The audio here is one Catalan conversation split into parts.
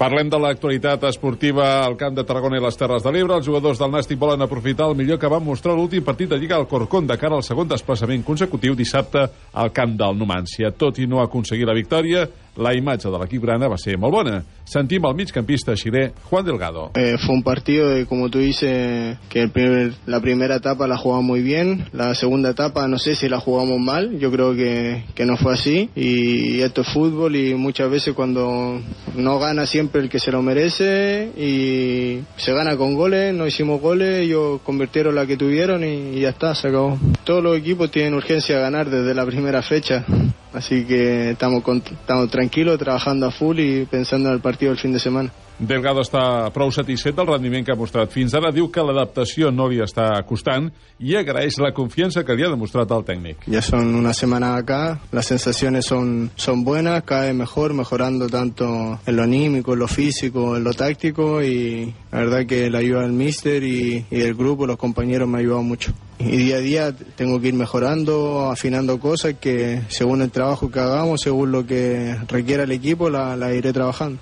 Parlem de l'actualitat esportiva al camp de Tarragona i les Terres de l'Ebre. Els jugadors del Nàstic volen aprofitar el millor que van mostrar l'últim partit de Lliga al Corcón de cara al segon desplaçament consecutiu dissabte al camp del Numància. Tot i no aconseguir la victòria, la imatge de l'equip grana va ser molt bona. Sentim el migcampista xilè Juan Delgado. Eh, fue un partido de, como tú dices, que el primer, la primera etapa la jugamos muy bien, la segunda etapa no sé si la jugamos mal, yo creo que, que no fue así y esto es fútbol y muchas veces cuando no gana siempre el que se lo merece y se gana con goles, no hicimos goles, ellos convirtieron la que tuvieron y, y ya está, se acabó. Todos los equipos tienen urgencia de ganar desde la primera fecha. Así que estamos, con, estamos tranquilos, trabajando a full y pensando en el partido del fin de semana. Delgado està prou satisfet del rendiment que ha mostrat fins ara. Diu que l'adaptació no li està costant i agraeix la confiança que li ha demostrat el tècnic. Ya son una semana acá, las sensaciones son, son buenas, cada vez mejor, mejorando tanto en lo anímico, en lo físico, en lo táctico y la verdad que la ayuda del míster y, y del grupo, los compañeros me ha ayudado mucho. Y día a día tengo que ir mejorando, afinando cosas que según el trabajo que hagamos, según lo que requiera el equipo, la, iré trabajando.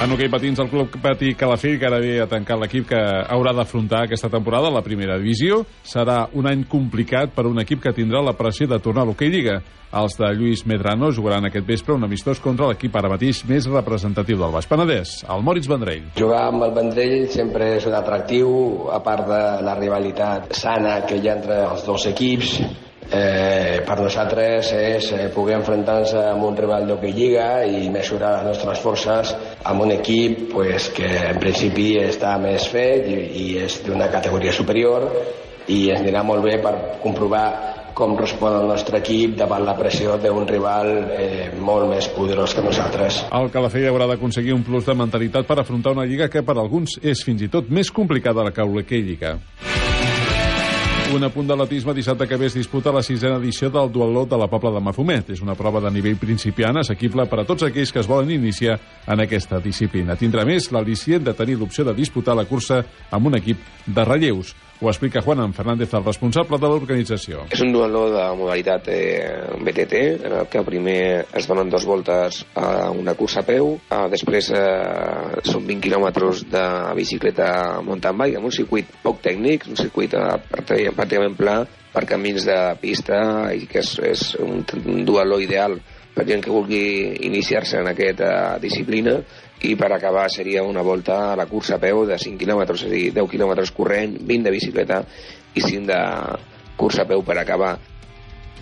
En hoquei patins, el Club Patí Calafell, que ara ve a tancar l'equip que haurà d'afrontar aquesta temporada, la primera divisió, serà un any complicat per un equip que tindrà la pressió de tornar a l'hoquei Lliga. Els de Lluís Medrano jugaran aquest vespre un amistós contra l'equip ara mateix més representatiu del Baix Penedès, el Moritz Vendrell. Jugar amb el Vendrell sempre és un atractiu, a part de la rivalitat sana que hi ha entre els dos equips, eh, per nosaltres és eh, poder enfrontar-nos amb un rival d'hoquei lliga i mesurar les nostres forces amb un equip pues, que en principi està més fet i, i és d'una categoria superior i ens anirà molt bé per comprovar com respon el nostre equip davant la pressió d'un rival eh, molt més poderós que nosaltres. El Calafell haurà d'aconseguir un plus de mentalitat per afrontar una lliga que per alguns és fins i tot més complicada que l'hoquei lliga. Un apunt d'atletisme dissabte que ve es disputa la sisena edició del duatló de la Pobla de Mafumet. És una prova de nivell principiant assequible per a tots aquells que es volen iniciar en aquesta disciplina. Tindrà més l'al·licient de tenir l'opció de disputar la cursa amb un equip de relleus. Ho explica Juan Fernández, el responsable de l'organització. És un duatló de modalitat eh, BTT, en el que primer es donen dos voltes a una cursa a peu, eh, després eh, són 20 quilòmetres de bicicleta mountain bike, amb un circuit poc tècnic, un circuit eh, pràcticament pla per camins de pista i que és, és un, un ideal per gent que vulgui iniciar-se en aquesta disciplina i per acabar seria una volta a la cursa a peu de 5 quilòmetres, és a dir, 10 quilòmetres corrent, 20 de bicicleta i 5 de cursa a peu per acabar.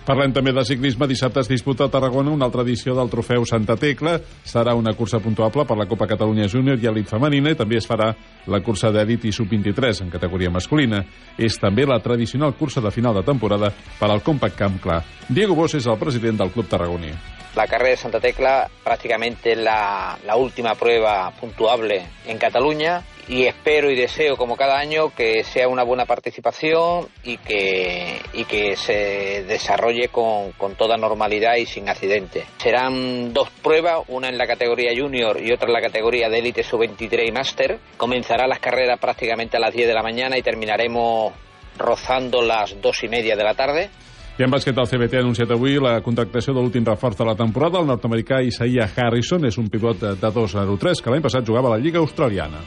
Parlem també de ciclisme. Dissabte es disputa a Tarragona una altra edició del trofeu Santa Tecla. Serà una cursa puntuable per la Copa Catalunya Júnior i Elit Femenina i també es farà la cursa d'Elit i Sub-23 en categoria masculina. És també la tradicional cursa de final de temporada per al Compact Camp Clar. Diego Bosch és el president del Club Tarragoní. La carrera de Santa Tecla prácticamente es la, la última prueba puntuable en Cataluña y espero y deseo, como cada año, que sea una buena participación y que, y que se desarrolle con, con toda normalidad y sin accidentes. Serán dos pruebas, una en la categoría junior y otra en la categoría de élite sub-23 y máster. Comenzará las carreras prácticamente a las 10 de la mañana y terminaremos rozando las dos y media de la tarde. I en bàsquet, el CBT ha anunciat avui la contractació de l'últim reforç de la temporada. El nord-americà Isaiah Harrison és un pivot de 2-0-3 que l'any passat jugava a la Lliga Australiana.